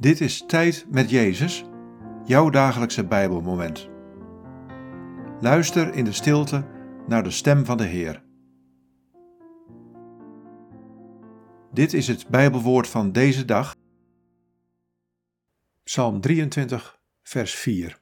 Dit is Tijd met Jezus, jouw dagelijkse Bijbelmoment. Luister in de stilte naar de stem van de Heer. Dit is het Bijbelwoord van deze dag. Psalm 23, vers 4.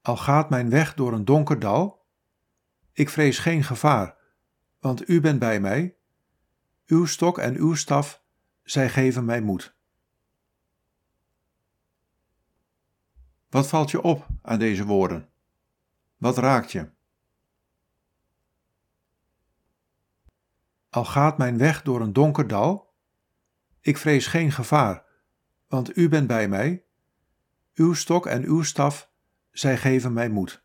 Al gaat mijn weg door een donker dal, ik vrees geen gevaar, want u bent bij mij. Uw stok en uw staf zij geven mij moed. Wat valt je op aan deze woorden? Wat raakt je? Al gaat mijn weg door een donker dal, ik vrees geen gevaar, want u bent bij mij. Uw stok en uw staf, zij geven mij moed.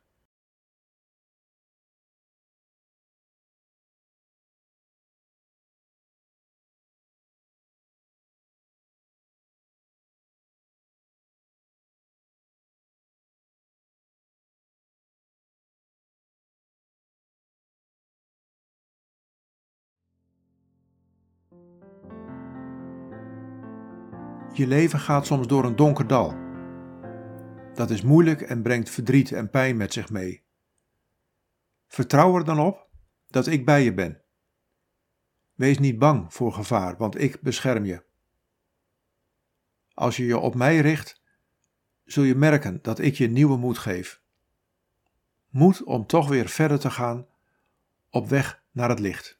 Je leven gaat soms door een donker dal. Dat is moeilijk en brengt verdriet en pijn met zich mee. Vertrouw er dan op dat ik bij je ben. Wees niet bang voor gevaar, want ik bescherm je. Als je je op mij richt, zul je merken dat ik je nieuwe moed geef. Moed om toch weer verder te gaan op weg naar het licht.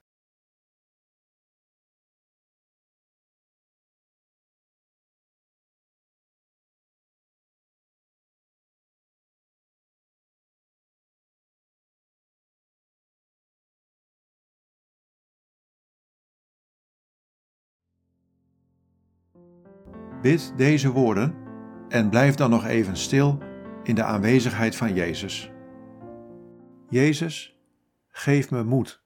Bid deze woorden en blijf dan nog even stil in de aanwezigheid van Jezus. Jezus, geef me moed.